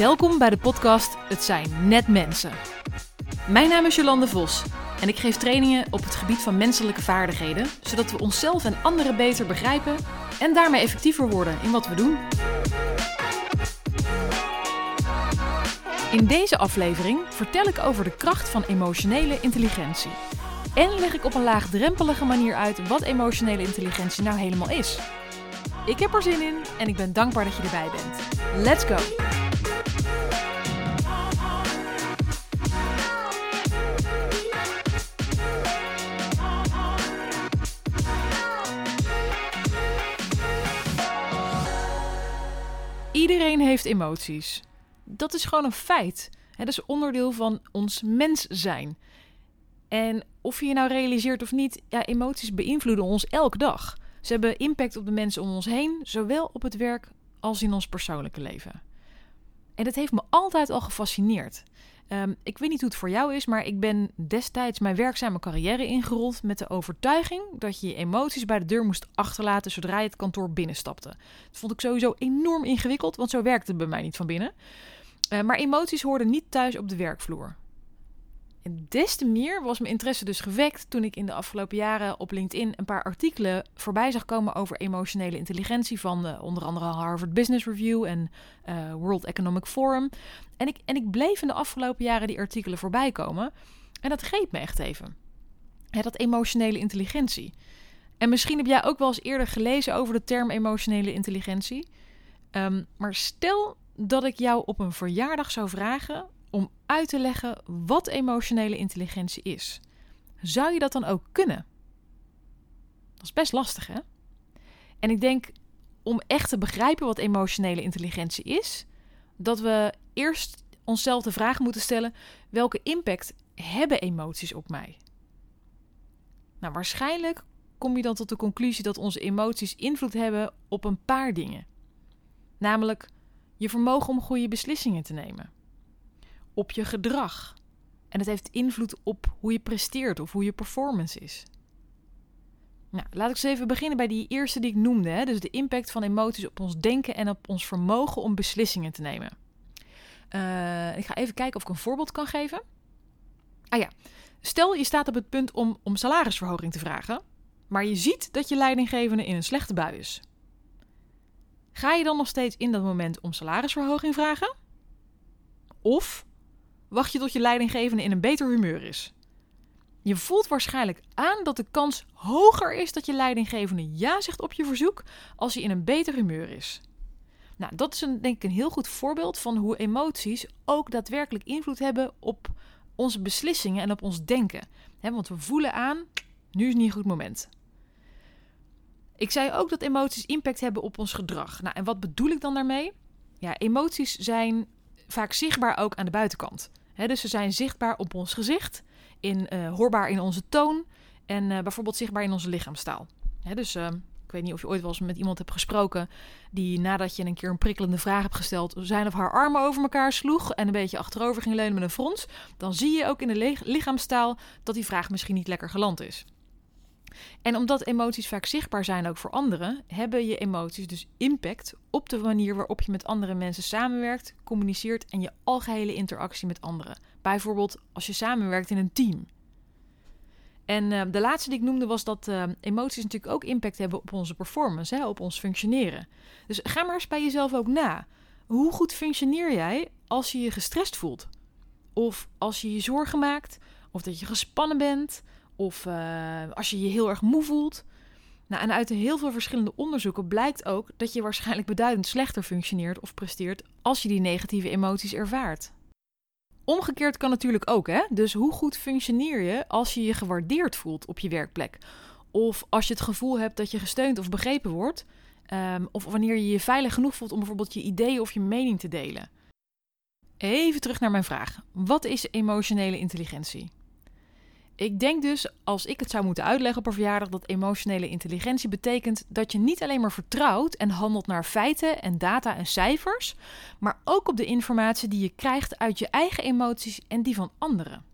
Welkom bij de podcast Het zijn net mensen. Mijn naam is Jolande Vos en ik geef trainingen op het gebied van menselijke vaardigheden, zodat we onszelf en anderen beter begrijpen en daarmee effectiever worden in wat we doen. In deze aflevering vertel ik over de kracht van emotionele intelligentie. En leg ik op een laagdrempelige manier uit wat emotionele intelligentie nou helemaal is. Ik heb er zin in en ik ben dankbaar dat je erbij bent. Let's go! Iedereen heeft emoties. Dat is gewoon een feit. Dat is onderdeel van ons mens zijn. En of je je nou realiseert of niet, ja, emoties beïnvloeden ons elke dag. Ze hebben impact op de mensen om ons heen, zowel op het werk als in ons persoonlijke leven. En dat heeft me altijd al gefascineerd. Um, ik weet niet hoe het voor jou is, maar ik ben destijds mijn werkzame carrière ingerold met de overtuiging dat je je emoties bij de deur moest achterlaten zodra je het kantoor binnenstapte. Dat vond ik sowieso enorm ingewikkeld, want zo werkte het bij mij niet van binnen. Uh, maar emoties hoorden niet thuis op de werkvloer. En des te meer was mijn interesse dus gewekt toen ik in de afgelopen jaren op LinkedIn een paar artikelen voorbij zag komen over emotionele intelligentie van uh, onder andere Harvard Business Review en uh, World Economic Forum. En ik, en ik bleef in de afgelopen jaren die artikelen voorbij komen en dat greep me echt even. Dat emotionele intelligentie. En misschien heb jij ook wel eens eerder gelezen over de term emotionele intelligentie. Um, maar stel dat ik jou op een verjaardag zou vragen om uit te leggen wat emotionele intelligentie is. Zou je dat dan ook kunnen? Dat is best lastig, hè? En ik denk om echt te begrijpen wat emotionele intelligentie is, dat we eerst onszelf de vraag moeten stellen: welke impact hebben emoties op mij? Nou, waarschijnlijk kom je dan tot de conclusie dat onze emoties invloed hebben op een paar dingen. Namelijk je vermogen om goede beslissingen te nemen op je gedrag. En het heeft invloed op hoe je presteert of hoe je performance is. Nou, laat ik eens even beginnen bij die eerste die ik noemde. Hè? Dus de impact van emoties op ons denken en op ons vermogen om beslissingen te nemen. Uh, ik ga even kijken of ik een voorbeeld kan geven. Ah ja, stel je staat op het punt om, om salarisverhoging te vragen, maar je ziet dat je leidinggevende in een slechte bui is. Ga je dan nog steeds in dat moment om salarisverhoging vragen? Of wacht je tot je leidinggevende in een beter humeur is. Je voelt waarschijnlijk aan dat de kans hoger is dat je leidinggevende ja zegt op je verzoek als hij in een beter humeur is. Nou, dat is een, denk ik een heel goed voorbeeld van hoe emoties ook daadwerkelijk invloed hebben op onze beslissingen en op ons denken. want we voelen aan, nu is niet een goed moment. Ik zei ook dat emoties impact hebben op ons gedrag. Nou, en wat bedoel ik dan daarmee? Ja, emoties zijn vaak zichtbaar ook aan de buitenkant dus ze zijn zichtbaar op ons gezicht, in, uh, hoorbaar in onze toon en uh, bijvoorbeeld zichtbaar in onze lichaamstaal. dus uh, ik weet niet of je ooit wel eens met iemand hebt gesproken die nadat je een keer een prikkelende vraag hebt gesteld, zijn of haar armen over elkaar sloeg en een beetje achterover ging leunen met een frons, dan zie je ook in de lichaamstaal dat die vraag misschien niet lekker geland is. En omdat emoties vaak zichtbaar zijn ook voor anderen, hebben je emoties dus impact op de manier waarop je met andere mensen samenwerkt, communiceert en je algehele interactie met anderen. Bijvoorbeeld als je samenwerkt in een team. En uh, de laatste die ik noemde was dat uh, emoties natuurlijk ook impact hebben op onze performance, hè, op ons functioneren. Dus ga maar eens bij jezelf ook na. Hoe goed functioneer jij als je je gestrest voelt? Of als je je zorgen maakt? Of dat je gespannen bent? Of uh, als je je heel erg moe voelt. Nou, en uit heel veel verschillende onderzoeken blijkt ook dat je waarschijnlijk beduidend slechter functioneert of presteert als je die negatieve emoties ervaart. Omgekeerd kan natuurlijk ook, hè? Dus hoe goed functioneer je als je je gewaardeerd voelt op je werkplek? Of als je het gevoel hebt dat je gesteund of begrepen wordt? Um, of wanneer je je veilig genoeg voelt om bijvoorbeeld je ideeën of je mening te delen? Even terug naar mijn vraag. Wat is emotionele intelligentie? Ik denk dus, als ik het zou moeten uitleggen op een verjaardag, dat emotionele intelligentie betekent dat je niet alleen maar vertrouwt en handelt naar feiten en data en cijfers, maar ook op de informatie die je krijgt uit je eigen emoties en die van anderen.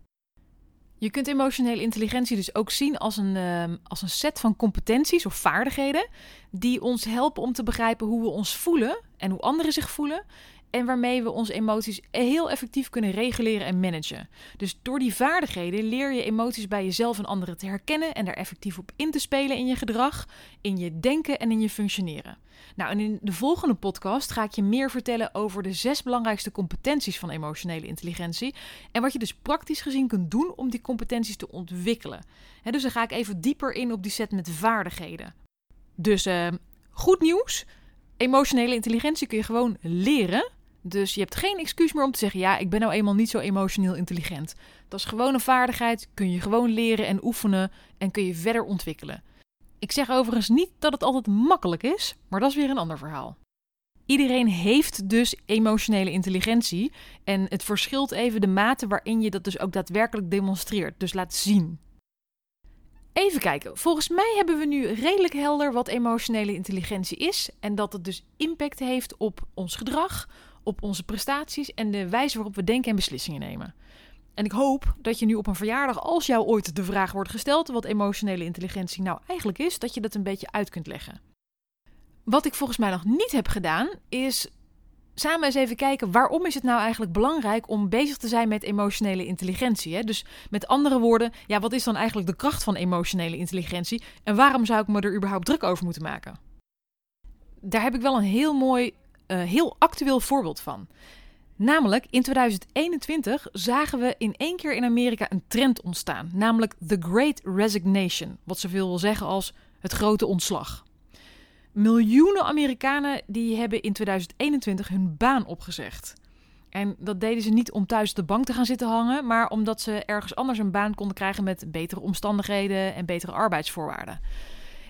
Je kunt emotionele intelligentie dus ook zien als een, uh, als een set van competenties of vaardigheden die ons helpen om te begrijpen hoe we ons voelen en hoe anderen zich voelen en waarmee we onze emoties heel effectief kunnen reguleren en managen. Dus door die vaardigheden leer je emoties bij jezelf en anderen te herkennen en daar effectief op in te spelen in je gedrag, in je denken en in je functioneren. Nou, en in de volgende podcast ga ik je meer vertellen over de zes belangrijkste competenties van emotionele intelligentie en wat je dus praktisch gezien kunt doen om die competenties te ontwikkelen. dus dan ga ik even dieper in op die set met vaardigheden. Dus uh, goed nieuws. Emotionele intelligentie kun je gewoon leren. Dus je hebt geen excuus meer om te zeggen: ja, ik ben nou eenmaal niet zo emotioneel intelligent. Dat is gewoon een vaardigheid, kun je gewoon leren en oefenen en kun je verder ontwikkelen. Ik zeg overigens niet dat het altijd makkelijk is, maar dat is weer een ander verhaal. Iedereen heeft dus emotionele intelligentie en het verschilt even de mate waarin je dat dus ook daadwerkelijk demonstreert, dus laat zien. Even kijken. Volgens mij hebben we nu redelijk helder wat emotionele intelligentie is. En dat het dus impact heeft op ons gedrag, op onze prestaties en de wijze waarop we denken en beslissingen nemen. En ik hoop dat je nu op een verjaardag, als jou ooit de vraag wordt gesteld wat emotionele intelligentie nou eigenlijk is, dat je dat een beetje uit kunt leggen. Wat ik volgens mij nog niet heb gedaan, is samen eens even kijken waarom is het nou eigenlijk belangrijk om bezig te zijn met emotionele intelligentie. Hè? Dus met andere woorden, ja, wat is dan eigenlijk de kracht van emotionele intelligentie en waarom zou ik me er überhaupt druk over moeten maken? Daar heb ik wel een heel mooi, uh, heel actueel voorbeeld van. Namelijk in 2021 zagen we in één keer in Amerika een trend ontstaan, namelijk the Great Resignation, wat zoveel wil zeggen als het grote ontslag. Miljoenen Amerikanen die hebben in 2021 hun baan opgezegd. En dat deden ze niet om thuis de bank te gaan zitten hangen, maar omdat ze ergens anders een baan konden krijgen met betere omstandigheden en betere arbeidsvoorwaarden.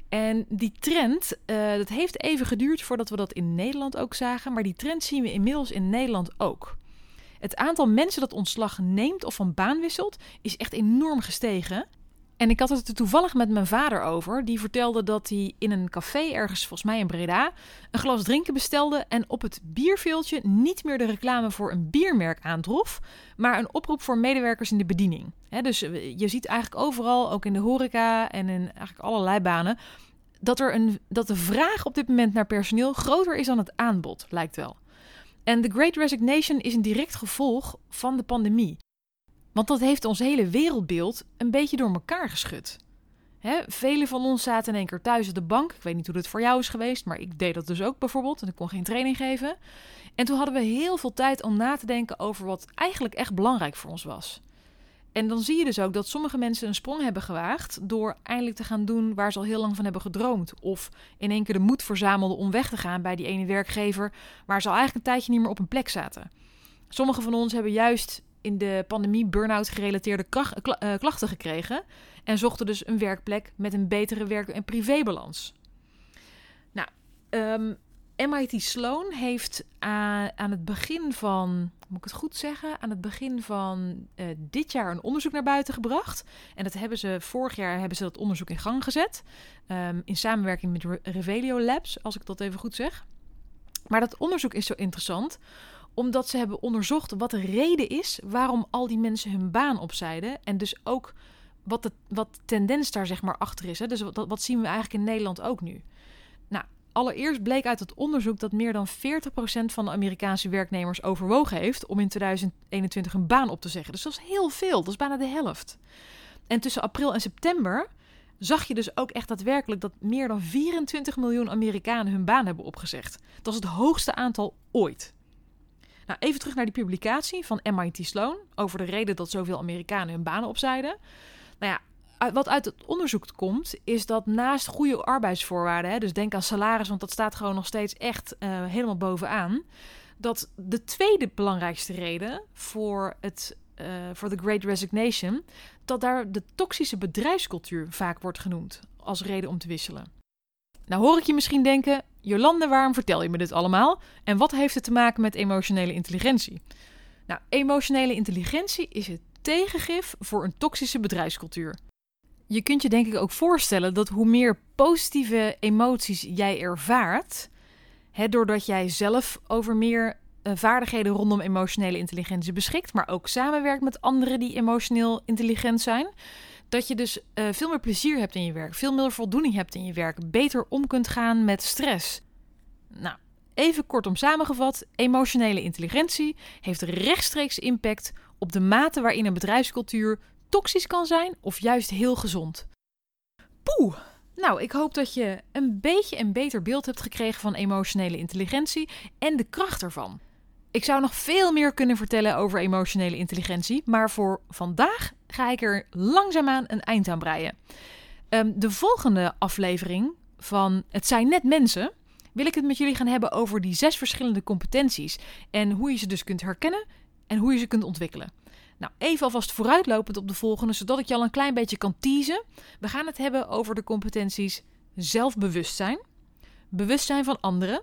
En die trend, uh, dat heeft even geduurd voordat we dat in Nederland ook zagen, maar die trend zien we inmiddels in Nederland ook. Het aantal mensen dat ontslag neemt of van baan wisselt is echt enorm gestegen. En ik had het er toevallig met mijn vader over. Die vertelde dat hij in een café ergens, volgens mij in Breda, een glas drinken bestelde. En op het bierveeltje niet meer de reclame voor een biermerk aantrof, maar een oproep voor medewerkers in de bediening. dus eh, je ziet eigenlijk overal, ook in de horeca en in eigenlijk allerlei banen, dat, er een, dat de vraag op dit moment naar personeel groter is dan het aanbod, lijkt wel. En de Great Resignation is een direct gevolg van de pandemie. Want dat heeft ons hele wereldbeeld een beetje door elkaar geschud. Hè, velen van ons zaten in één keer thuis op de bank. Ik weet niet hoe dat voor jou is geweest, maar ik deed dat dus ook bijvoorbeeld. En ik kon geen training geven. En toen hadden we heel veel tijd om na te denken over wat eigenlijk echt belangrijk voor ons was. En dan zie je dus ook dat sommige mensen een sprong hebben gewaagd door eindelijk te gaan doen waar ze al heel lang van hebben gedroomd. Of in één keer de moed verzamelden om weg te gaan bij die ene werkgever waar ze al eigenlijk een tijdje niet meer op een plek zaten. Sommigen van ons hebben juist in de pandemie burn-out gerelateerde eh, klachten gekregen en zochten dus een werkplek met een betere werk- en privébalans. Nou, um, ehm, MIT Sloan heeft aan, aan, het begin van, moet ik het goed zeggen, aan het begin van uh, dit jaar een onderzoek naar buiten gebracht. En dat hebben ze vorig jaar hebben ze dat onderzoek in gang gezet. Um, in samenwerking met Revelio Labs, als ik dat even goed zeg. Maar dat onderzoek is zo interessant omdat ze hebben onderzocht wat de reden is waarom al die mensen hun baan opzijden. En dus ook wat de wat tendens daar zeg maar achter is. Hè? Dus wat, wat zien we eigenlijk in Nederland ook nu? Nou, allereerst bleek uit het onderzoek dat meer dan 40% van de Amerikaanse werknemers overwogen heeft om in 2021 een baan op te zeggen. Dus dat is heel veel, dat is bijna de helft. En tussen april en september zag je dus ook echt daadwerkelijk dat meer dan 24 miljoen Amerikanen hun baan hebben opgezegd. Dat is het hoogste aantal ooit. Nou, even terug naar die publicatie van MIT Sloan over de reden dat zoveel Amerikanen hun banen opzijden. Nou ja, wat uit het onderzoek komt, is dat naast goede arbeidsvoorwaarden, hè, dus denk aan salaris, want dat staat gewoon nog steeds echt uh, helemaal bovenaan, dat de tweede belangrijkste reden voor het uh, voor de Great Resignation, dat daar de toxische bedrijfscultuur vaak wordt genoemd als reden om te wisselen. Nou hoor ik je misschien denken, Jolande, waarom vertel je me dit allemaal? En wat heeft het te maken met emotionele intelligentie? Nou, emotionele intelligentie is het tegengif voor een toxische bedrijfscultuur. Je kunt je denk ik ook voorstellen dat hoe meer positieve emoties jij ervaart, hè, doordat jij zelf over meer uh, vaardigheden rondom emotionele intelligentie beschikt, maar ook samenwerkt met anderen die emotioneel intelligent zijn, dat je dus uh, veel meer plezier hebt in je werk, veel meer voldoening hebt in je werk, beter om kunt gaan met stress. Nou, even kortom samengevat: emotionele intelligentie heeft rechtstreeks impact op de mate waarin een bedrijfscultuur toxisch kan zijn of juist heel gezond. Poeh! Nou, ik hoop dat je een beetje een beter beeld hebt gekregen van emotionele intelligentie en de kracht ervan. Ik zou nog veel meer kunnen vertellen over emotionele intelligentie, maar voor vandaag ga ik er langzaamaan een eind aan breien. Ehm, de volgende aflevering van Het zijn net mensen wil ik het met jullie gaan hebben over die zes verschillende competenties en hoe je ze dus kunt herkennen en hoe je ze kunt ontwikkelen. Nou, even alvast vooruitlopend op de volgende, zodat ik je al een klein beetje kan teasen. We gaan het hebben over de competenties zelfbewustzijn, bewustzijn van anderen,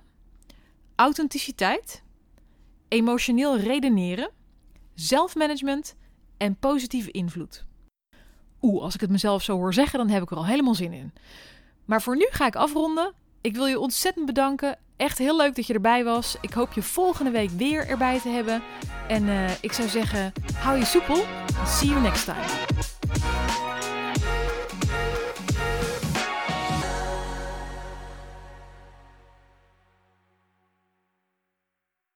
authenticiteit, emotioneel redeneren, zelfmanagement en positieve invloed. Oeh, als ik het mezelf zo hoor zeggen, dan heb ik er al helemaal zin in. Maar voor nu ga ik afronden. Ik wil je ontzettend bedanken. Echt heel leuk dat je erbij was. Ik hoop je volgende week weer erbij te hebben. En uh, ik zou zeggen, hou je soepel. See you next time.